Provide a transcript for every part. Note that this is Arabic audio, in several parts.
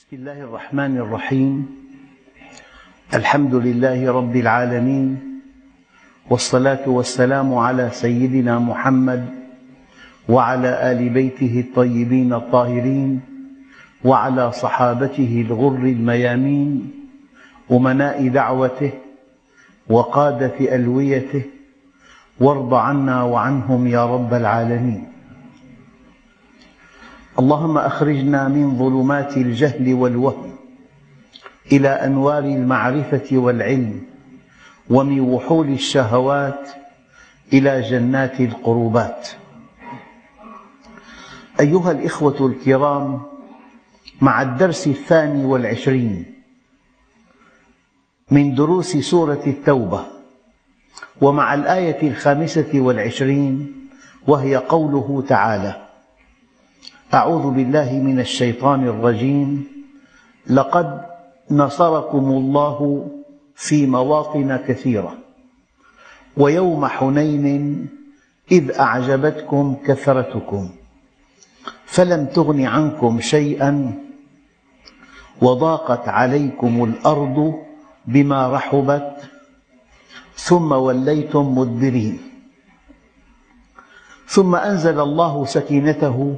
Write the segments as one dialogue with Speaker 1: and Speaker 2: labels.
Speaker 1: بسم الله الرحمن الرحيم. الحمد لله رب العالمين والصلاة والسلام على سيدنا محمد وعلى آل بيته الطيبين الطاهرين وعلى صحابته الغر الميامين أمناء دعوته وقادة ألويته وارض عنا وعنهم يا رب العالمين. اللهم أخرجنا من ظلمات الجهل والوهم إلى أنوار المعرفة والعلم ومن وحول الشهوات إلى جنات القربات. أيها الإخوة الكرام مع الدرس الثاني والعشرين من دروس سورة التوبة ومع الآية الخامسة والعشرين وهي قوله تعالى أعوذ بالله من الشيطان الرجيم. لقد نصركم الله في مواطن كثيرة. ويوم حنين إذ أعجبتكم كثرتكم. فلم تغن عنكم شيئا وضاقت عليكم الأرض بما رحبت. ثم وليتم مدبرين. ثم أنزل الله سكينته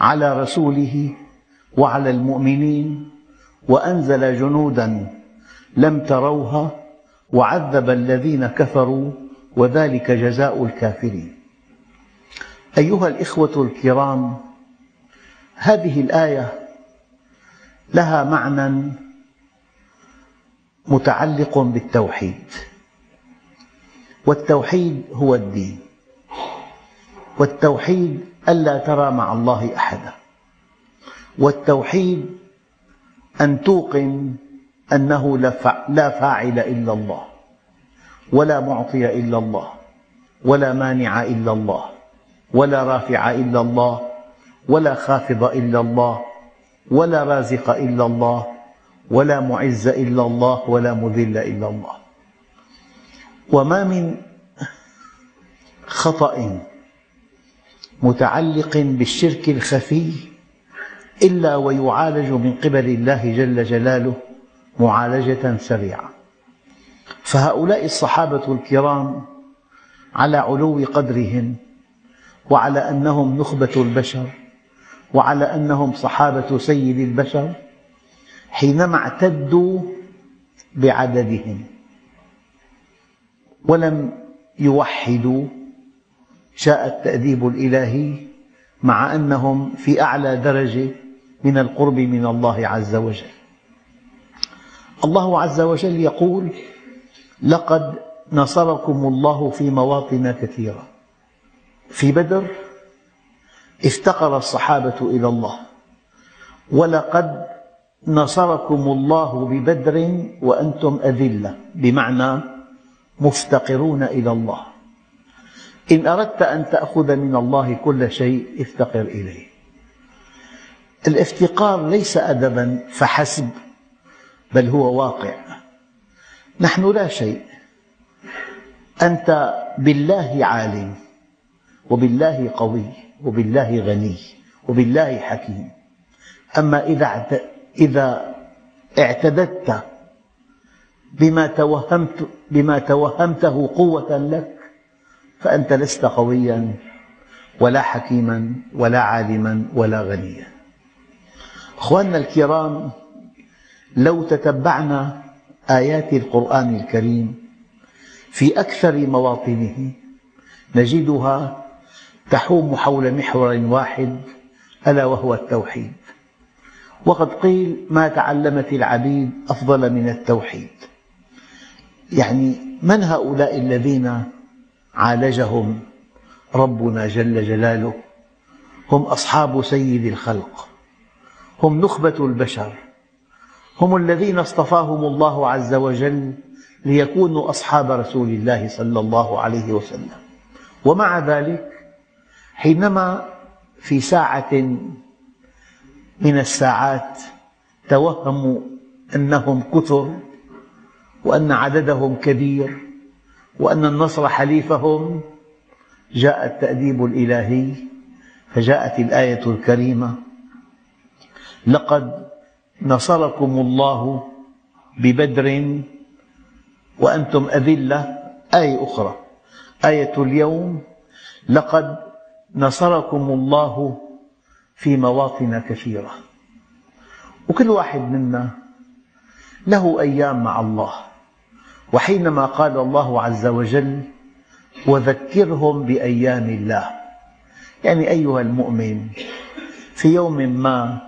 Speaker 1: على رسوله وعلى المؤمنين وأنزل جنودا لم تروها وعذب الذين كفروا وذلك جزاء الكافرين. أيها الإخوة الكرام هذه الآية لها معنى متعلق بالتوحيد والتوحيد هو الدين. والتوحيد ألا ترى مع الله أحدا. والتوحيد أن توقن أنه لا فاعل إلا الله ولا معطي إلا الله ولا مانع إلا الله ولا رافع إلا الله ولا خافض إلا الله ولا رازق إلا الله ولا معز إلا الله ولا مذل إلا الله. وما من خطأ متعلق بالشرك الخفي إلا ويعالج من قبل الله جل جلاله معالجة سريعة. فهؤلاء الصحابة الكرام على علو قدرهم وعلى أنهم نخبة البشر وعلى أنهم صحابة سيد البشر حينما اعتدوا بعددهم ولم يوحدوا شاء التأديب الإلهي مع أنهم في أعلى درجة من القرب من الله عز وجل. الله عز وجل يقول لقد نصركم الله في مواطن كثيرة. في بدر افتقر الصحابة إلى الله. ولقد نصركم الله ببدر وأنتم أذلة بمعنى مفتقرون إلى الله. إن أردت أن تأخذ من الله كل شيء افتقر إليه. الافتقار ليس أدبا فحسب بل هو واقع. نحن لا شيء. أنت بالله عالم وبالله قوي وبالله غني وبالله حكيم. أما إذا اعتددت بما توهمت بما توهمته قوة لك فأنت لست قويا ولا حكيما ولا عالما ولا غنيا. أخواننا الكرام لو تتبعنا آيات القرآن الكريم في أكثر مواطنه نجدها تحوم حول محور واحد ألا وهو التوحيد. وقد قيل ما تعلمت العبيد أفضل من التوحيد. يعني من هؤلاء الذين عالجهم. ربنا جل جلاله هم أصحاب سيد الخلق هم نخبة البشر هم الذين اصطفاهم الله عز وجل ليكونوا أصحاب رسول الله صلى الله عليه وسلم. ومع ذلك حينما في ساعة من الساعات توهموا أنهم كثر وأن عددهم كبير وأن النصر حليفهم جاء التأديب الإلهي فجاءت الآية الكريمة لقد نصركم الله ببدر وأنتم أذلة. آية أخرى آية اليوم لقد نصركم الله في مواطن كثيرة. وكل واحد منا له أيام مع الله. وحينما قال الله عز وجل وذكرهم بأيام الله. يعني أيها المؤمن في يوم ما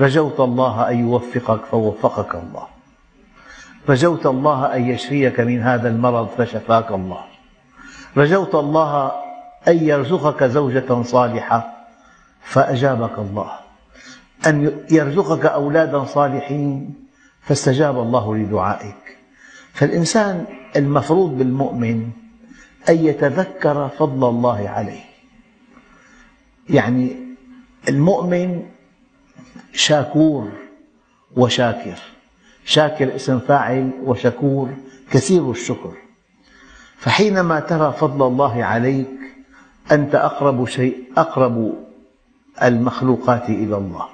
Speaker 1: رجوت الله أن يوفقك فوفقك الله. رجوت الله أن يشفيك من هذا المرض فشفاك الله. رجوت الله أن يرزقك زوجة صالحة فأجابك الله. أن يرزقك أولادا صالحين فاستجاب الله لدعائك. فالإنسان المفروض بالمؤمن أن يتذكر فضل الله عليه. يعني المؤمن شاكور وشاكر. شاكر اسم فاعل وشكور كثير الشكر. فحينما ترى فضل الله عليك أنت أقرب شيء أقرب المخلوقات إلى الله.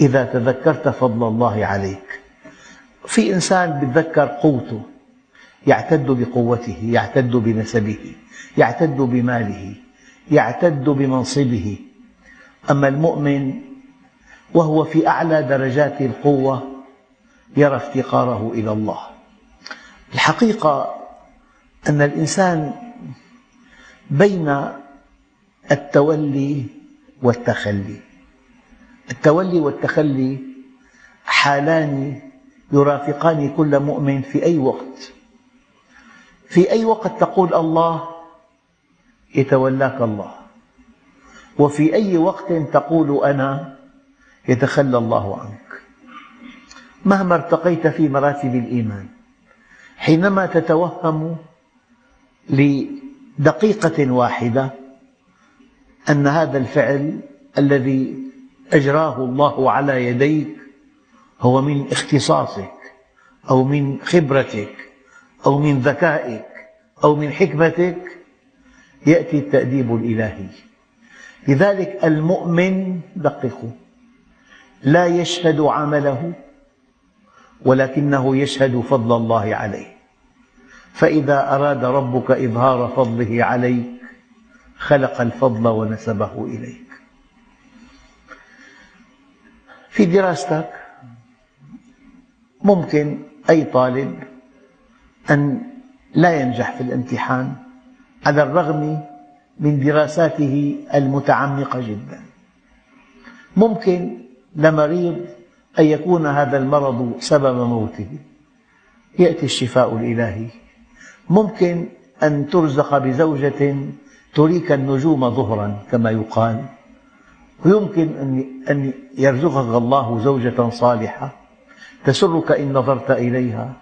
Speaker 1: إذا تذكرت فضل الله عليك في إنسان يتذكر قوته يعتد بقوته يعتد بنسبه يعتد بماله يعتد بمنصبه. أما المؤمن وهو في أعلى درجات القوة يرى افتقاره إلى الله. الحقيقة أن الإنسان بين التولي والتخلي. التولي والتخلي حالان يرافقان كل مؤمن في أي وقت. في أي وقت تقول الله يتولاك الله. وفي أي وقت تقول أنا يتخلى الله عنك. مهما ارتقيت في مراتب الإيمان حينما تتوهم لدقيقة واحدة أن هذا الفعل الذي أجراه الله على يديك هو من اختصاصك أو من خبرتك أو من ذكائك أو من حكمتك يأتي التأديب الإلهي. لذلك المؤمن دققوا لا يشهد عمله ولكنه يشهد فضل الله عليه. فإذا أراد ربك إظهار فضله عليك خلق الفضل ونسبه إليك. في دراستك ممكن أي طالب أن لا ينجح في الامتحان على الرغم من دراساته المتعمقة جدا. ممكن لمريض أن يكون هذا المرض سبب موته. يأتي الشفاء الإلهي. ممكن أن ترزق بزوجة تريك النجوم ظهرا كما يقال. ويمكن أن يرزقك الله زوجة صالحة. تسرك إن نظرت إليها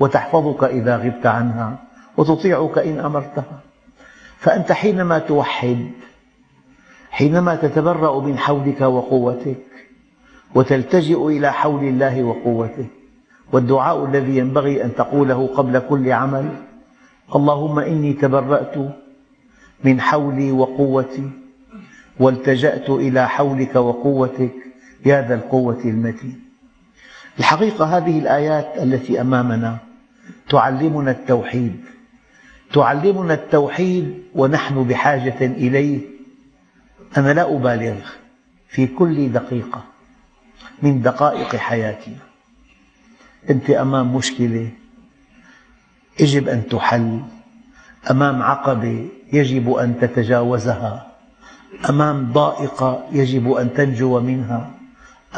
Speaker 1: وتحفظك إذا غبت عنها وتطيعك إن أمرتها. فأنت حينما توحد حينما تتبرأ من حولك وقوتك وتلتجئ إلى حول الله وقوته والدعاء الذي ينبغي أن تقوله قبل كل عمل اللهم إني تبرأت من حولي وقوتي والتجأت إلى حولك وقوتك يا ذا القوة المتين. الحقيقة هذه الآيات التي أمامنا تعلمنا التوحيد تعلمنا التوحيد ونحن بحاجة إليه. أنا لا أبالغ في كل دقيقة من دقائق حياتنا أنت أمام مشكلة يجب أن تحل أمام عقبة يجب أن تتجاوزها أمام ضائقة يجب أن تنجو منها.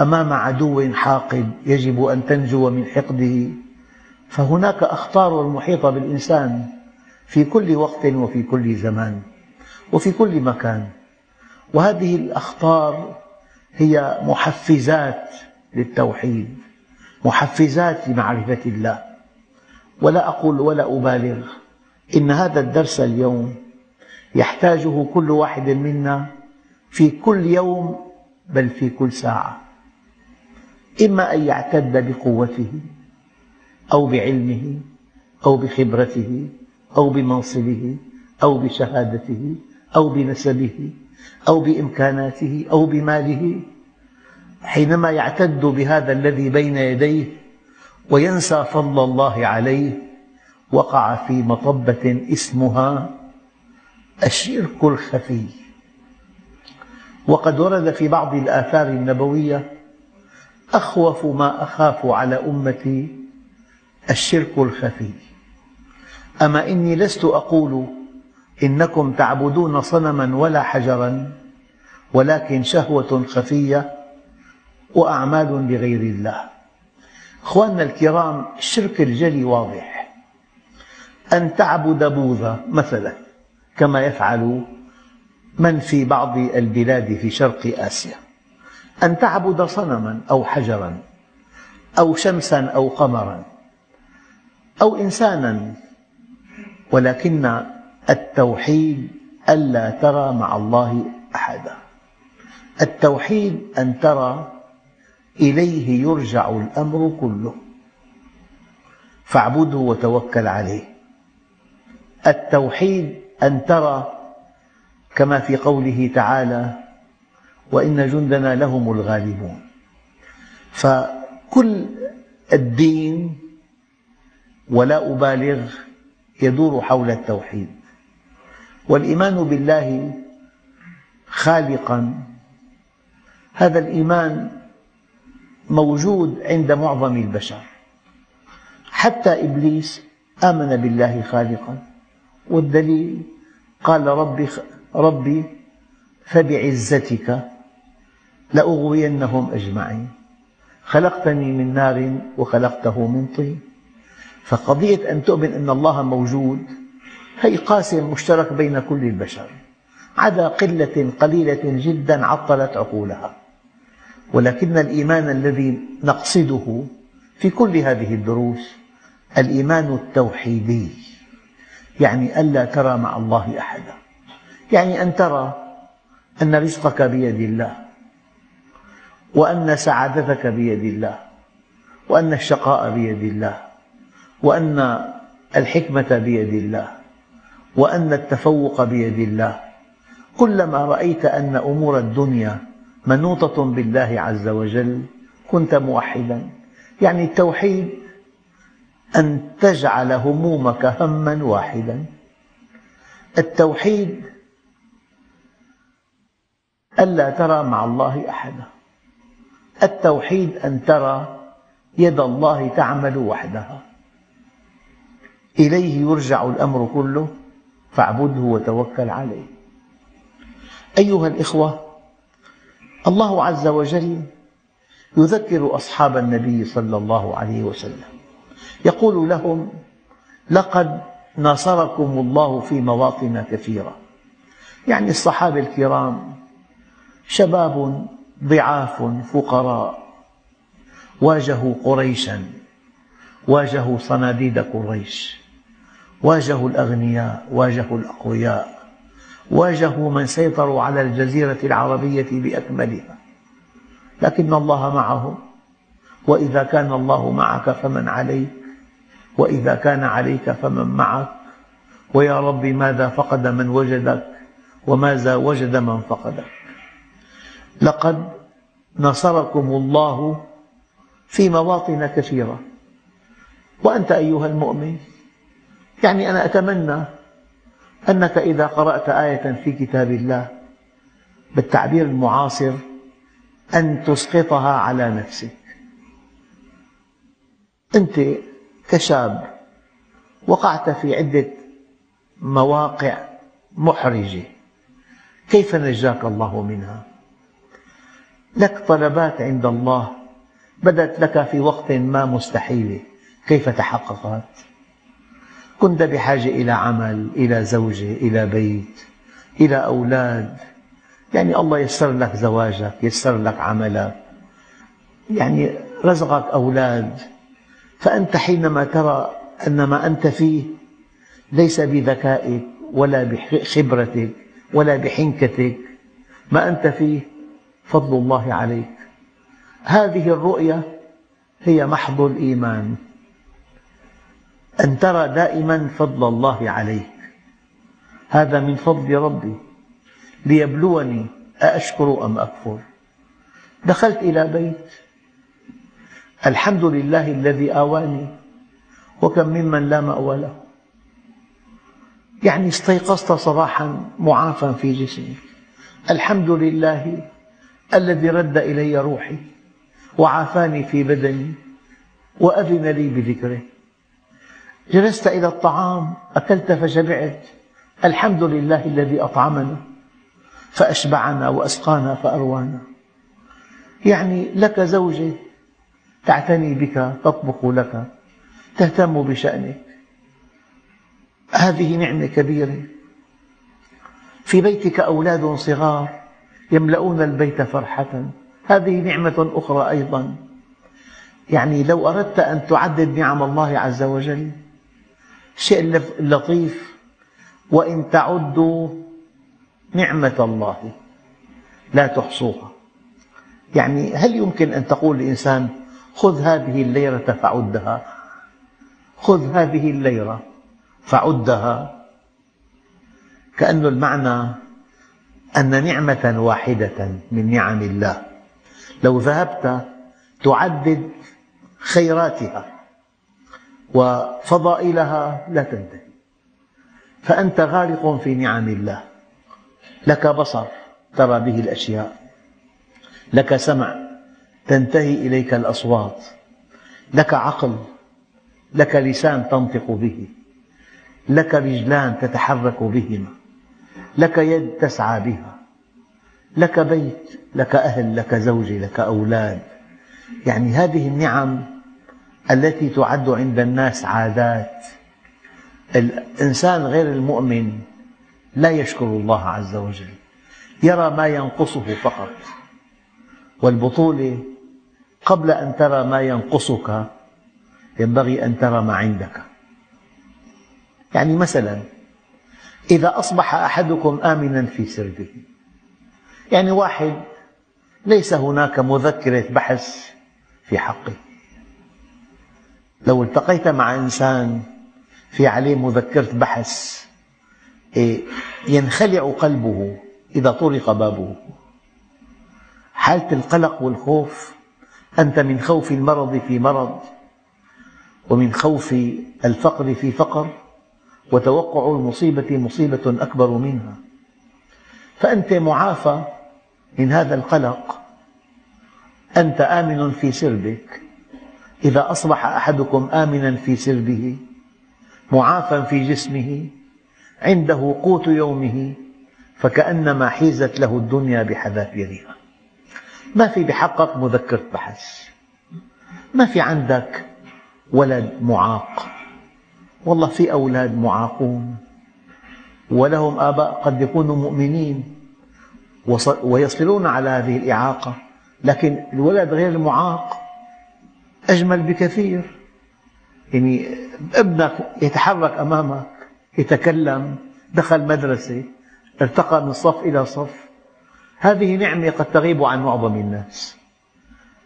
Speaker 1: أمام عدو حاقد يجب أن تنجو من حقده. فهناك أخطار محيطة بالإنسان في كل وقت وفي كل زمان وفي كل مكان. وهذه الأخطار هي محفزات للتوحيد محفزات لمعرفة الله. ولا أقول ولا أبالغ إن هذا الدرس اليوم يحتاجه كل واحد منا في كل يوم بل في كل ساعة. إما أن يعتد بقوته أو بعلمه أو بخبرته أو بمنصبه أو بشهادته أو بنسبه أو بإمكاناته أو بماله حينما يعتد بهذا الذي بين يديه وينسى فضل الله عليه وقع في مطبة اسمها الشرك الخفي. وقد ورد في بعض الآثار النبوية أخوف ما أخاف على أمتي الشرك الخفي. أما إني لست أقول إنكم تعبدون صنما ولا حجرا ولكن شهوة خفية وأعمال لغير الله. أخواننا الكرام الشرك الجلي واضح. أن تعبد بوذا مثلا كما يفعل من في بعض البلاد في شرق آسيا. أن تعبد صنما أو حجرا أو شمسا أو قمرا أو إنسانا ولكن التوحيد ألا ترى مع الله أحدا. التوحيد أن ترى إليه يرجع الأمر كله. فاعبده وتوكل عليه. التوحيد أن ترى كما في قوله تعالى وإن جندنا لهم الغالبون. فكل الدين ولا أبالغ يدور حول التوحيد. والإيمان بالله خالقا. هذا الإيمان موجود عند معظم البشر. حتى إبليس آمن بالله خالقا. والدليل قال ربي, ربي فبعزتك لأغوينهم أجمعين. خلقتني من نار وخلقته من طين. فقضية أن تؤمن أن الله موجود. هي قاسم مشترك بين كل البشر. عدا قلة قليلة جدا عطلت عقولها. ولكن الإيمان الذي نقصده في كل هذه الدروس الإيمان التوحيدي. يعني ألا ترى مع الله أحدا. يعني أن ترى أن رزقك بيد الله. وأن سعادتك بيد الله وأن الشقاء بيد الله وأن الحكمة بيد الله وأن التفوق بيد الله. كلما رأيت أن أمور الدنيا منوطة بالله عز وجل كنت موحدا. يعني التوحيد أن تجعل همومك هما واحدا. التوحيد ألا ترى مع الله أحدا. التوحيد أن ترى يد الله تعمل وحدها. إليه يرجع الأمر كله فاعبده وتوكل عليه. أيها الإخوة الله عز وجل يذكر أصحاب النبي صلى الله عليه وسلم. يقول لهم لقد نصركم الله في مواطن كثيرة. يعني الصحابة الكرام شباب ضعاف فقراء. واجهوا قريشا واجهوا صناديد قريش واجهوا الأغنياء واجهوا الأقوياء واجهوا من سيطروا على الجزيرة العربية بأكملها. لكن الله معهم وإذا كان الله معك فمن عليك وإذا كان عليك فمن معك. ويا رب ماذا فقد من وجدك وماذا وجد من فقدك. لقد نصركم الله في مواطن كثيرة وأنت أيها المؤمن يعني أنا أتمنى أنك إذا قرأت آية في كتاب الله بالتعبير المعاصر أن تسقطها على نفسك أنت كشاب وقعت في عدة مواقع محرجة كيف نجاك الله منها؟ لك طلبات عند الله بدت لك في وقت ما مستحيلة كيف تحققت؟ كنت بحاجة إلى عمل، إلى زوجة، إلى بيت، إلى أولاد. يعني الله يسر لك زواجك، يسر لك عملك. يعني رزقك أولاد. فأنت حينما ترى أن ما أنت فيه ليس بذكائك ولا بخبرتك ولا بحنكتك ما أنت فيه فضل الله عليك. هذه الرؤية هي محض الإيمان. أن ترى دائما فضل الله عليك. هذا من فضل ربي. ليبلوني أأشكر أم أكفر؟ دخلت إلى بيت. الحمد لله الذي آواني وكم ممن لا مأوى له. يعني استيقظت صباحا معافى في جسمي. الحمد لله الذي رد إلي روحي وعافاني في بدني وأذن لي بذكره. جلست إلى الطعام أكلت فشبعت. الحمد لله الذي أطعمنا فأشبعنا وأسقانا فأروانا. يعني لك زوجة تعتني بك تطبخ لك تهتم بشأنك. هذه نعمة كبيرة. في بيتك أولاد صغار يملؤون البيت فرحة. هذه نعمة أخرى أيضا. يعني لو أردت أن تعدد نعم الله عز وجل شيء لطيف وإن تعدوا نعمة الله لا تحصوها. يعني هل يمكن أن تقول لإنسان خذ هذه الليرة فعدها خذ هذه الليرة فعدها كأن المعنى أن نعمة واحدة من نعم الله. لو ذهبت تعدد خيراتها وفضائلها لا تنتهي. فأنت غارق في نعم الله. لك بصر ترى به الأشياء. لك سمع تنتهي إليك الأصوات. لك عقل لك لسان تنطق به. لك رجلان تتحرك بهما. لك يد تسعى بها لك بيت لك أهل لك زوجة لك أولاد. يعني هذه النعم التي تعد عند الناس عادات. الإنسان غير المؤمن لا يشكر الله عز وجل يرى ما ينقصه فقط. والبطولة قبل أن ترى ما ينقصك ينبغي أن ترى ما عندك. يعني مثلا إذا أصبح أحدكم آمنا في سربه يعني واحد ليس هناك مذكرة بحث في حقه. لو التقيت مع إنسان في عليه مذكرة بحث إيه، ينخلع قلبه إذا طرق بابه. حالة القلق والخوف أنت من خوف المرض في مرض ومن خوف الفقر في فقر؟ وتوقع المصيبة مصيبة أكبر منها. فأنت معافى من هذا القلق. أنت آمن في سربك. إذا أصبح أحدكم آمنا في سربه معافى في جسمه عنده قوت يومه فكأنما حيزت له الدنيا بحذافيرها ما في بحقك مذكرة بحث. ما في عندك ولد معاق. والله في أولاد معاقون ولهم آباء قد يكونوا مؤمنين ويصبرون على هذه الإعاقة. لكن الولد غير المعاق أجمل بكثير. يعني ابنك يتحرك أمامك يتكلم دخل مدرسة ارتقى من صف إلى صف. هذه نعمة قد تغيب عن معظم الناس.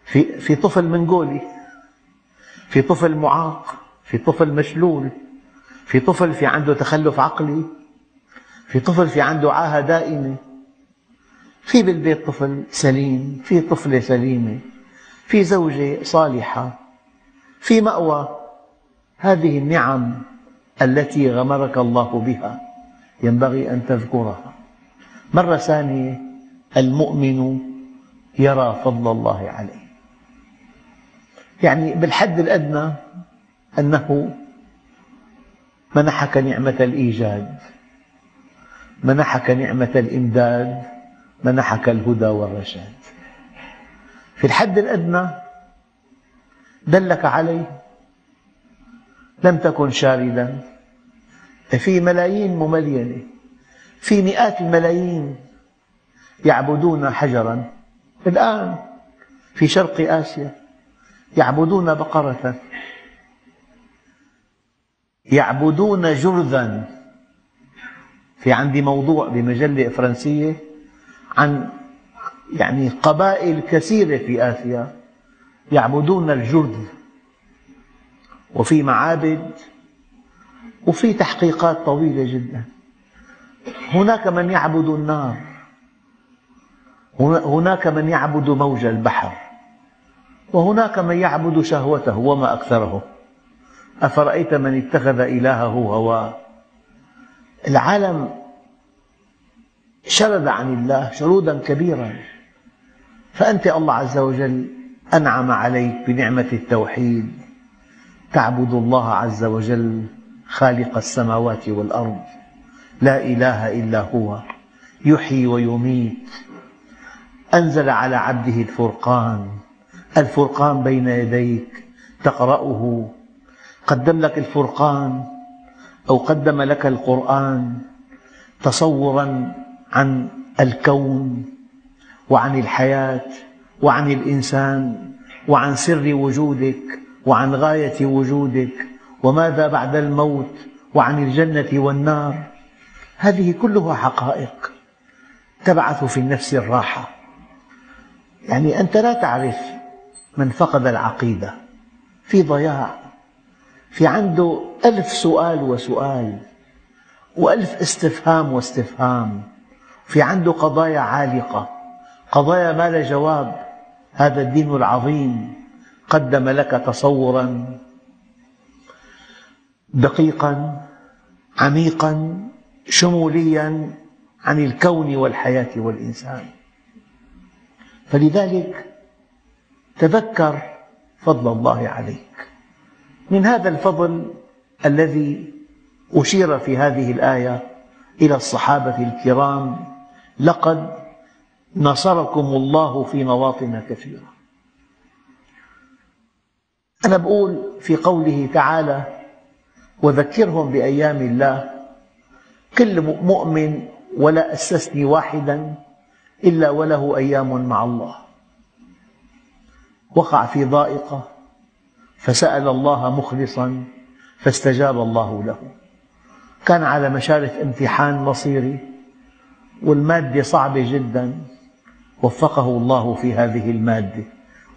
Speaker 1: في, في طفل منغولي في طفل معاق في طفل مشلول. في طفل في عنده تخلف عقلي؟ في طفل في عنده عاهة دائمة؟ في بالبيت طفل سليم في طفلة سليمة في زوجة صالحة في مأوى. هذه النعم التي غمرك الله بها ينبغي أن تذكرها. مرة ثانية المؤمن يرى فضل الله عليه. يعني بالحد الأدنى أنه منحك نعمة الإيجاد منحك نعمة الإمداد منحك الهدى والرشاد. في الحد الأدنى دلك عليه لم تكن شاردا. في ملايين مملينة في مئات الملايين يعبدون حجرا. الآن في شرق آسيا يعبدون بقرة يعبدون جرذا. في عندي موضوع بمجلة فرنسية عن يعني قبائل كثيرة في آسيا يعبدون الجرذ. وفي معابد وفي تحقيقات طويلة جدا. هناك من يعبد النار. هناك من يعبد موج البحر. وهناك من يعبد شهوته وما أكثره. أفرأيت من اتخذ إلهه هواه العالم شرد عن الله شرودا كبيرا. فأنت الله عز وجل أنعم عليك بنعمة التوحيد. تعبد الله عز وجل خالق السماوات والأرض. لا إله إلا هو. يحيي ويميت. أنزل على عبده الفرقان. الفرقان بين يديك. تقرأه. قدم لك الفرقان أو قدم لك القرآن تصورا عن الكون وعن الحياة وعن الإنسان وعن سر وجودك وعن غاية وجودك وماذا بعد الموت وعن الجنة والنار. هذه كلها حقائق تبعث في النفس الراحة. يعني أنت لا تعرف من فقد العقيدة في ضياع في عنده ألف سؤال وسؤال وألف استفهام واستفهام. في عنده قضايا عالقة قضايا ما لا جواب. هذا الدين العظيم. قدم لك تصورا دقيقا عميقا شموليا عن الكون والحياة والإنسان. فلذلك تذكر فضل الله عليك. من هذا الفضل الذي أشير في هذه الآية إلى الصحابة الكرام لقد نصركم الله في مواطن كثيرة. أنا أقول في قوله تعالى وذكرهم بأيام الله كل مؤمن ولا أستثني واحدا إلا وله أيام مع الله. وقع في ضائقة فسأل الله مخلصا فاستجاب الله له. كان على مشارف امتحان مصيري والمادة صعبة جدا وفقه الله في هذه المادة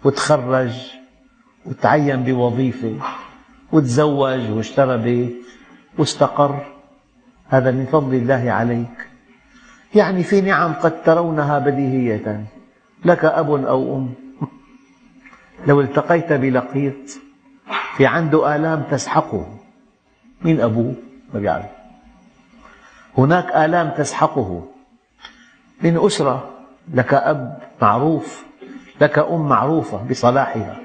Speaker 1: وتخرج وتعين بوظيفة وتزوج واشترى بيت واستقر. هذا من فضل الله عليك. يعني في نعم قد ترونها بديهية لك أب أو أم. لو التقيت بلقيط في عنده آلام تسحقه. من أبوه؟ ما بيعرف. هناك آلام تسحقه. من أسرة لك أب معروف لك أم معروفة بصلاحها.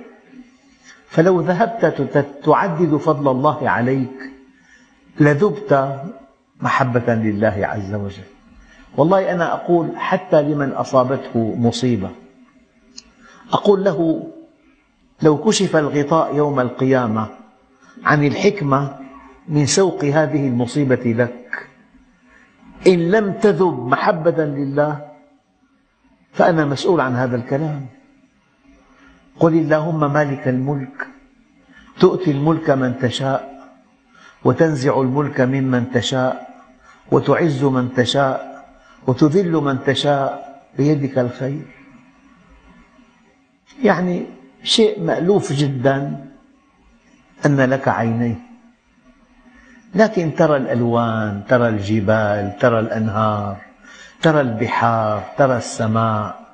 Speaker 1: فلو ذهبت تعدد فضل الله عليك لذبت محبة لله عز وجل. والله أنا أقول حتى لمن أصابته مصيبة. أقول له لو كشف الغطاء يوم القيامة عن الحكمة من سوق هذه المصيبة لك. إن لم تذب محبة لله فأنا مسؤول عن هذا الكلام. قل اللهم مالك الملك تؤتي الملك من تشاء وتنزع الملك ممن تشاء وتعز من تشاء وتذل من تشاء بيدك الخير. يعني شيء مألوف جدا أن لك عينين لكن ترى الألوان ترى الجبال ترى الأنهار ترى البحار ترى السماء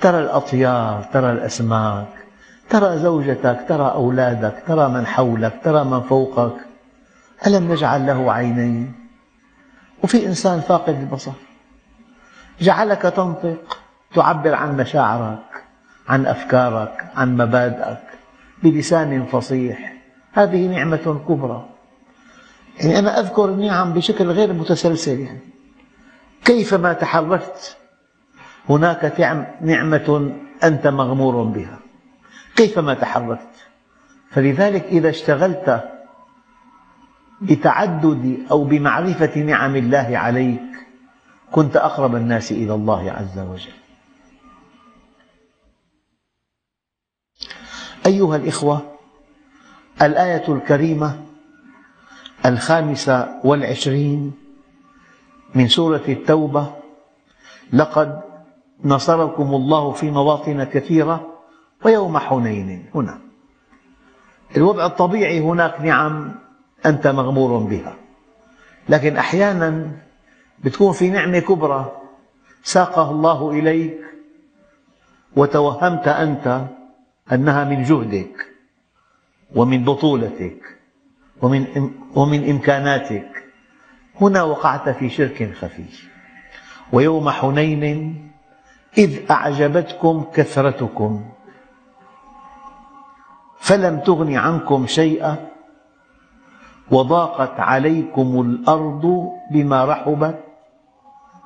Speaker 1: ترى الأطيار ترى الأسماك ترى زوجتك ترى أولادك ترى من حولك ترى من فوقك. ألم نجعل له عينين؟ وفي إنسان فاقد البصر. جعلك تنطق تعبر عن مشاعرك. عن أفكارك عن مبادئك بلسان فصيح. هذه نعمة كبرى. يعني أنا أذكر النعم بشكل غير متسلسل يعني. كيفما تحركت هناك نعمة أنت مغمور بها. كيفما تحركت فلذلك إذا اشتغلت بتعدد أو بمعرفة نعم الله عليك كنت أقرب الناس إلى الله عز وجل. أيها الإخوة الآية الكريمة الخامسة والعشرين من سورة التوبة لقد نصركم الله في مواطن كثيرة ويوم حنين. هنا. الوضع الطبيعي هناك نعم أنت مغمور بها لكن أحيانا بتكون في نعمة كبرى ساقها الله إليك وتوهمت أنت أنها من جهدك ومن بطولتك ومن, ومن إمكاناتك. هنا وقعت في شرك خفي. ويوم حنين إذ أعجبتكم كثرتكم. فلم تغن عنكم شيئا وضاقت عليكم الأرض بما رحبت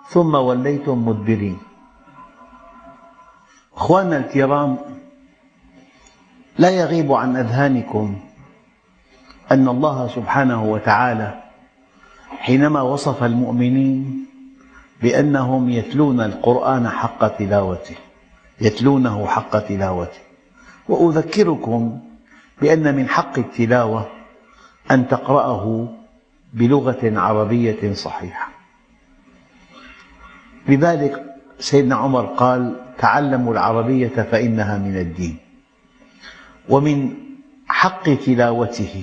Speaker 1: ثم وليتم مدبرين. أخواننا الكرام لا يغيب عن أذهانكم أن الله سبحانه وتعالى حينما وصف المؤمنين بأنهم يتلون القرآن حق تلاوته يتلونه حق تلاوته. وأذكركم بأن من حق التلاوة أن تقرأه بلغة عربية صحيحة. لذلك سيدنا عمر قال تعلموا العربية فإنها من الدين. ومن حق تلاوته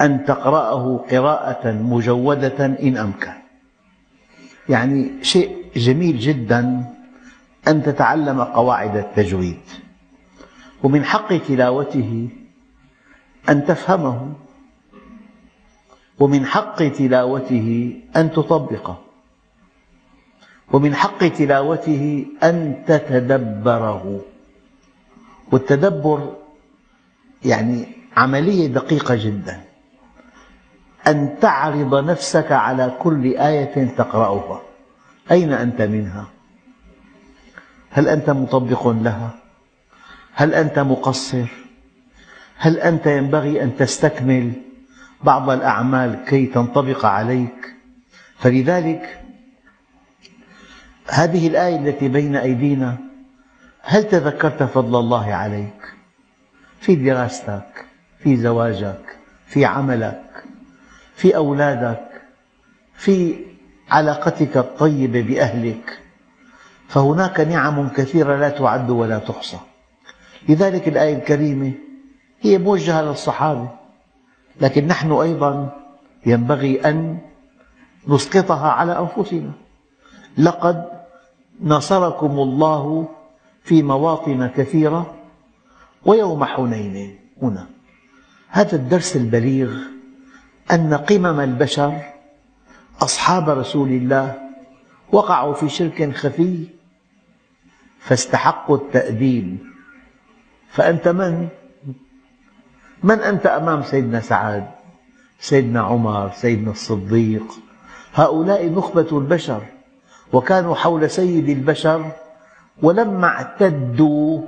Speaker 1: أن تقرأه قراءة مجودة إن أمكن. يعني شيء جميل جدا أن تتعلم قواعد التجويد. ومن حق تلاوته أن تفهمه. ومن حق تلاوته أن تطبقه. ومن حق تلاوته أن تتدبره. والتدبر يعني عملية دقيقة جدا أن تعرض نفسك على كل آية تقرأها أين أنت منها؟ هل أنت مطبق لها؟ هل أنت مقصر؟ هل أنت ينبغي أن تستكمل بعض الأعمال كي تنطبق عليك؟ فلذلك هذه الآية التي بين أيدينا هل تذكرت فضل الله عليك في دراستك في زواجك في عملك في أولادك في علاقتك الطيبة بأهلك؟ فهناك نعم كثيرة لا تعد ولا تحصى. لذلك الآية الكريمة هي موجهة للصحابة لكن نحن أيضا ينبغي أن نسقطها على أنفسنا. لقد نصركم الله في مواطن كثيرة ويوم حنين. هنا هذا الدرس البليغ أن قمم البشر أصحاب رسول الله وقعوا في شرك خفي فاستحقوا التأديب. فأنت من؟ من أنت أمام سيدنا سعد سيدنا عمر سيدنا الصديق؟ هؤلاء نخبة البشر وكانوا حول سيد البشر ولما اعتدوا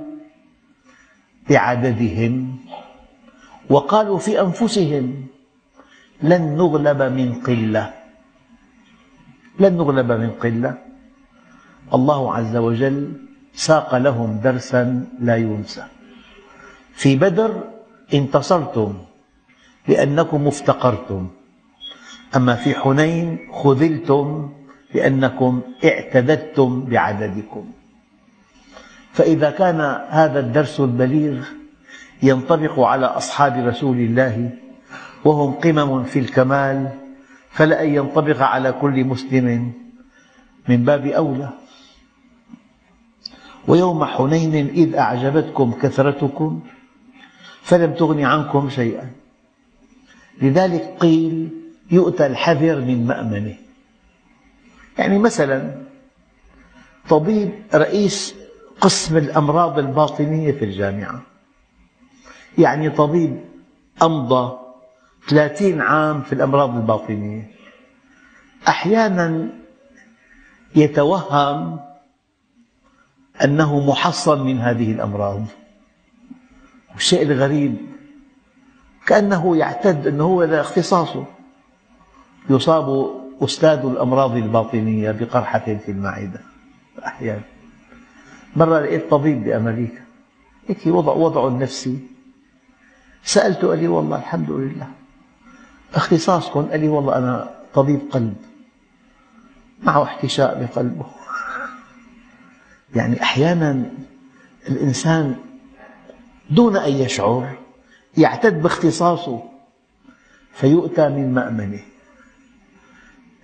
Speaker 1: بعددهم وقالوا في أنفسهم لن نغلب من قلة. لن نغلب من قلة. الله عز وجل ساق لهم درسا لا ينسى. في بدر انتصرتم لأنكم افتقرتم. أما في حنين خذلتم لأنكم اعتددتم بعددكم. فإذا كان هذا الدرس البليغ ينطبق على أصحاب رسول الله وهم قمم في الكمال فلأن ينطبق على كل مسلم من باب أولى. ويوم حنين إذ أعجبتكم كثرتكم فلم تغن عنكم شيئا. لذلك قيل يؤتى الحذر من مأمنه. يعني مثلا طبيب رئيس قسم الأمراض الباطنية في الجامعة. يعني طبيب أمضى ثلاثين عام في الأمراض الباطنية. أحيانا يتوهم أنه محصن من هذه الأمراض. والشيء الغريب كأنه يعتد أنه هو اختصاصه. يصاب أستاذ الأمراض الباطنية بقرحة في المعدة. أحيانا. مرة لقيت طبيب بأمريكا. هيك وضع وضعه النفسي. سألته قال لي والله الحمد لله. اختصاصكم قال لي والله أنا طبيب قلب. معه احتشاء بقلبه. يعني أحيانا الإنسان دون أن يشعر يعتد باختصاصه فيؤتى من مأمنه.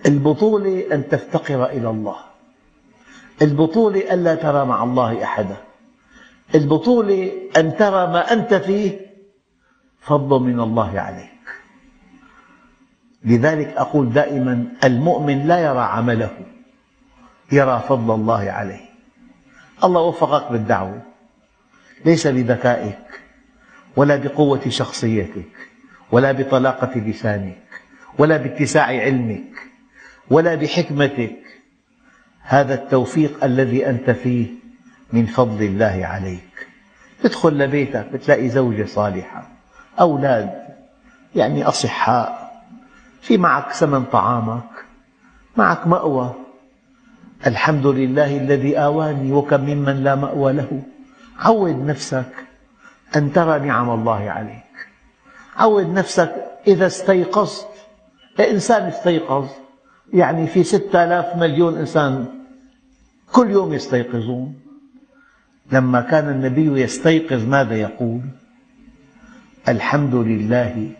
Speaker 1: البطولة أن تفتقر إلى الله. البطولة ألا ترى مع الله أحدا. البطولة أن ترى ما أنت فيه فضل من الله عليك. لذلك أقول دائما المؤمن لا يرى عمله يرى فضل الله عليه. الله وفقك بالدعوة ليس بذكائك ولا بقوة شخصيتك ولا بطلاقة لسانك ولا باتساع علمك ولا بحكمتك هذا التوفيق الذي أنت فيه من فضل الله عليك. تدخل لبيتك بتلاقي زوجة صالحة أولاد يعني أصحاء في معك ثمن طعامك معك مأوى. الحمد لله الذي آواني وكم ممن لا مأوى له. عود نفسك أن ترى نعم الله عليك. عود نفسك إذا استيقظت إنسان استيقظ يعني في ستة آلاف مليون إنسان كل يوم يستيقظون. لما كان النبي يستيقظ ماذا يقول؟ الحمد لله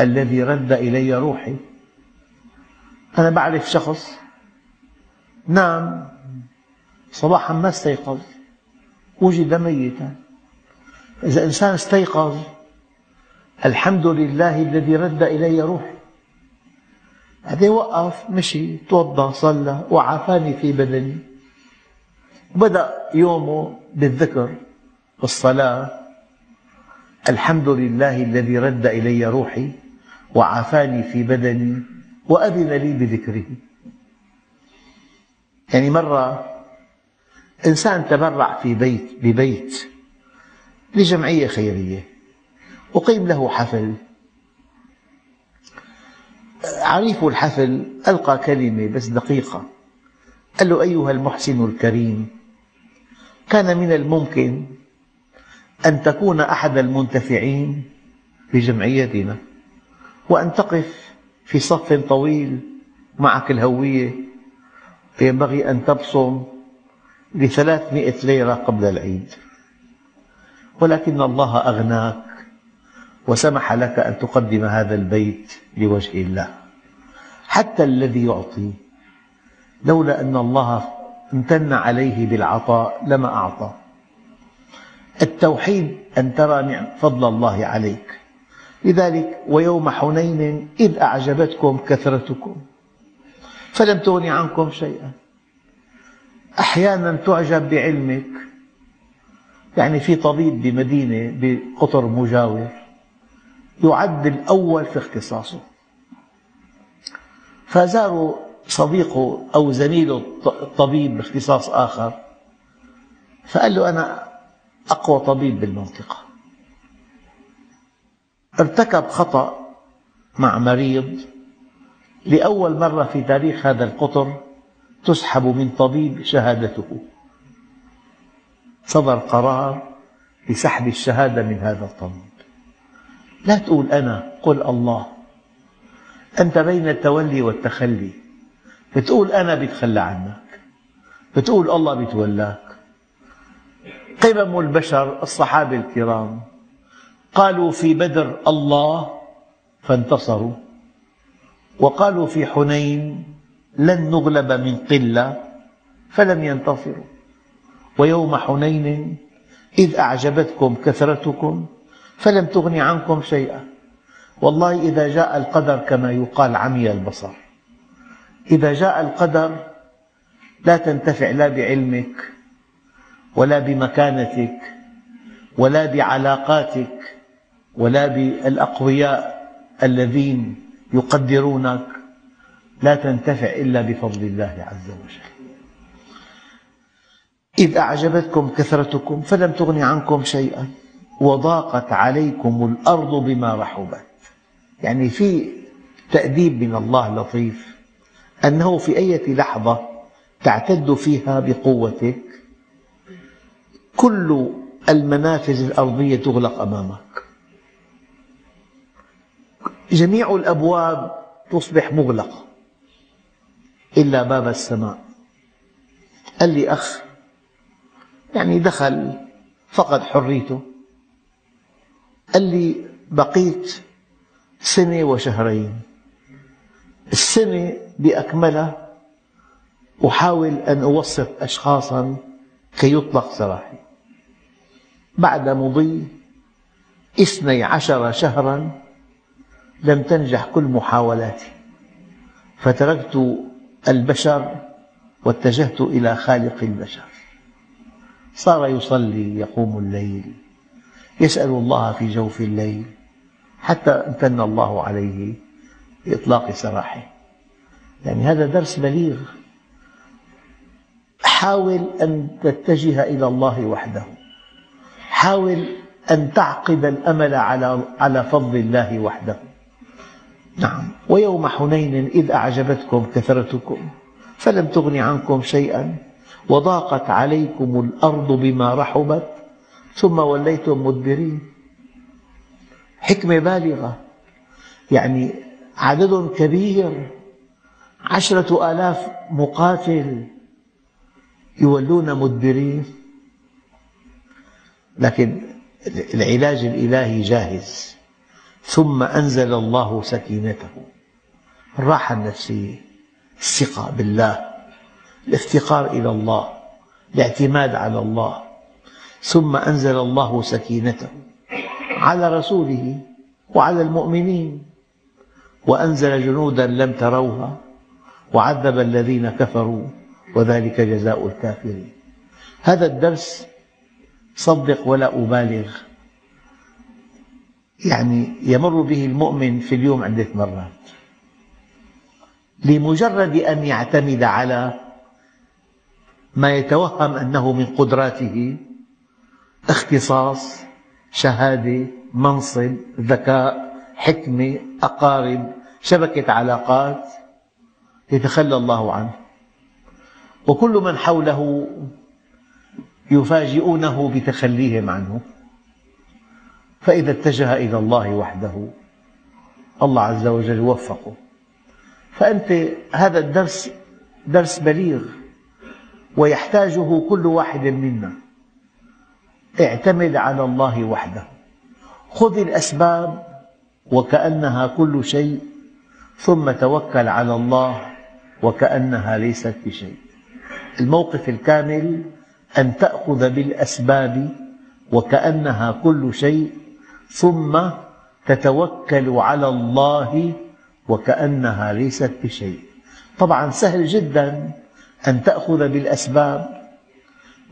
Speaker 1: الذي رد إلي روحي. أنا بعرف شخص نام صباحا ما استيقظ وجد ميتا. إذا إنسان استيقظ الحمد لله الذي رد إلي روحي. بعدين وقف مشي توضأ صلى وعافاني في بدني. بدأ يومه بالذكر والصلاة. الحمد لله الذي رد إلي روحي وعافاني في بدني وأذن لي بذكره. يعني مرة إنسان تبرع في بيت ببيت لجمعية خيرية أقيم له حفل. عريف الحفل ألقى كلمة بس دقيقة. قال له أيها المحسن الكريم كان من الممكن أن تكون أحد المنتفعين بجمعيتنا وأن تقف في صف طويل معك الهوية. ينبغي أن تبصم لثلاثمئة ليرة قبل العيد. ولكن الله أغناك وسمح لك أن تقدم هذا البيت لوجه الله. حتى الذي يعطي لولا أن الله امتن عليه بالعطاء لما أعطى. التوحيد أن ترى فضل الله عليك. لذلك ويوم حنين إذ أعجبتكم كثرتكم فلم تغن عنكم شيئا. أحيانا تعجب بعلمك يعني في طبيب بمدينة بقطر مجاور يعد الأول في اختصاصه. فزاروا صديقه أو زميله الطبيب باختصاص آخر فقال له أنا أقوى طبيب بالمنطقة. ارتكب خطأ مع مريض لأول مرة في تاريخ هذا القطر تسحب من طبيب شهادته. صدر قرار بسحب الشهادة من هذا الطبيب. لا تقول أنا قل الله. أنت بين التولي والتخلي. بتقول أنا بتخلى عنك. بتقول الله بيتولاك. قمم البشر الصحابة الكرام قالوا في بدر الله فانتصروا وقالوا في حنين لن نغلب من قلة فلم ينتصروا. ويوم حنين إذ أعجبتكم كثرتكم فلم تغن عنكم شيئا. والله إذا جاء القدر كما يقال عمي البصر. إذا جاء القدر لا تنتفع لا بعلمك ولا بمكانتك ولا بعلاقاتك ولا بالأقوياء الذين يقدرونك. لا تنتفع إلا بفضل الله عز وجل. إذ أعجبتكم كثرتكم فلم تغن عنكم شيئا. وضاقت عليكم الأرض بما رحبت. يعني في تأديب من الله لطيف أنه في أي لحظة تعتد فيها بقوتك كل المنافذ الأرضية تغلق أمامك. جميع الأبواب تصبح مغلقة إلا باب السماء. قال لي أخ يعني دخل فقد حريته. قال لي بقيت سنة وشهرين. السنة بأكملها أحاول أن أوظف أشخاصا كي يطلق سراحي بعد مضي اثني عشر شهرا لم تنجح كل محاولاتي. فتركت البشر واتجهت إلى خالق البشر. صار يصلي يقوم الليل يسأل الله في جوف الليل حتى امتن الله عليه بإطلاق سراحه. يعني هذا درس بليغ. حاول أن تتجه إلى الله وحده. حاول أن تعقد الأمل على على فضل الله وحده. نعم. ويوم حنين إذ أعجبتكم كثرتكم فلم تغن عنكم شيئا وضاقت عليكم الأرض بما رحبت ثم وليتم مدبرين. حكمة بالغة. يعني عدد كبير. عشرة آلاف مقاتل يولون مدبرين. لكن العلاج الإلهي جاهز. ثم أنزل الله سكينته. الراحة النفسية الثقة بالله. الافتقار إلى الله. الاعتماد على الله. ثم أنزل الله سكينته على رسوله وعلى المؤمنين وأنزل جنودا لم تروها وعذب الذين كفروا وذلك جزاء الكافرين. هذا الدرس صدق ولا أبالغ. يعني يمر به المؤمن في اليوم عدة مرات لمجرد أن يعتمد على ما يتوهم أنه من قدراته اختصاص شهادة منصب ذكاء حكمة أقارب شبكة علاقات يتخلى الله عنه. وكل من حوله يفاجئونه بتخليهم عنه. فإذا اتجه إلى الله وحده الله عز وجل وفقه. فأنت هذا الدرس درس بليغ ويحتاجه كل واحد منا. اعتمد على الله وحده. خذ الأسباب وكأنها كل شيء ثم توكل على الله وكأنها ليست بشيء. الموقف الكامل أن تأخذ بالأسباب وكأنها كل شيء ثم تتوكل على الله وكأنها ليست بشيء. طبعا سهل جدا أن تأخذ بالأسباب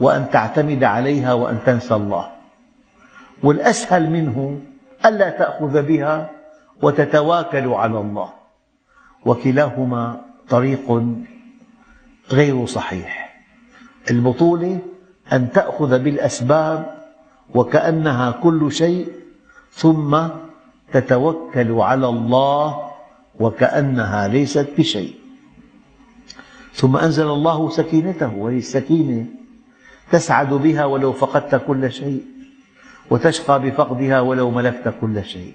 Speaker 1: وأن تعتمد عليها وأن تنسى الله. والأسهل منه ألا تأخذ بها وتتواكل على الله. وكلاهما طريق غير صحيح. البطولة أن تأخذ بالأسباب وكأنها كل شيء ثم تتوكل على الله وكأنها ليست بشيء. ثم أنزل الله سكينته وهي السكينة تسعد بها ولو فقدت كل شيء وتشقى بفقدها ولو ملكت كل شيء.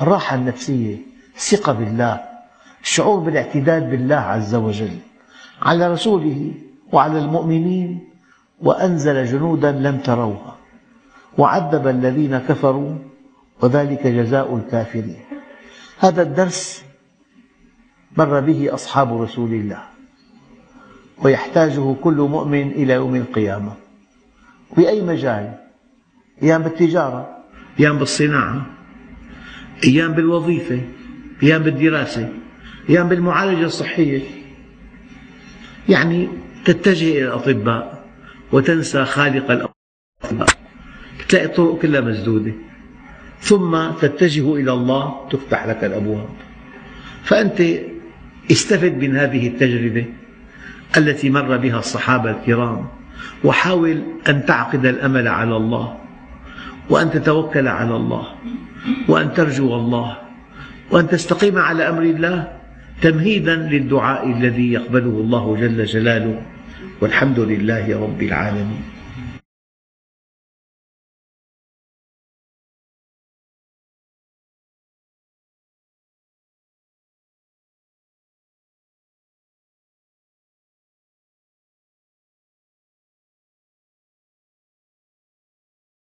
Speaker 1: الراحة النفسية الثقة بالله الشعور بالاعتداد بالله عز وجل على رسوله وعلى المؤمنين وأنزل جنودا لم تروها وعذب الذين كفروا وذلك جزاء الكافرين. هذا الدرس مر به أصحاب رسول الله ويحتاجه كل مؤمن إلى يوم القيامة. بأي مجال؟ أيام بالتجارة أيام بالصناعة أيام بالوظيفة أيام بالدراسة أيام بالمعالجة الصحية. يعني تتجه إلى الأطباء وتنسى خالق الأطباء. تلاقي الطرق كلها مسدودة. ثم تتجه إلى الله تفتح لك الأبواب. فأنت استفد من هذه التجربة التي مر بها الصحابة الكرام. وحاول أن تعقد الأمل على الله وأن تتوكل على الله وأن ترجو الله وأن تستقيم على أمر الله تمهيدا للدعاء الذي يقبله الله جل جلاله. والحمد لله رب العالمين.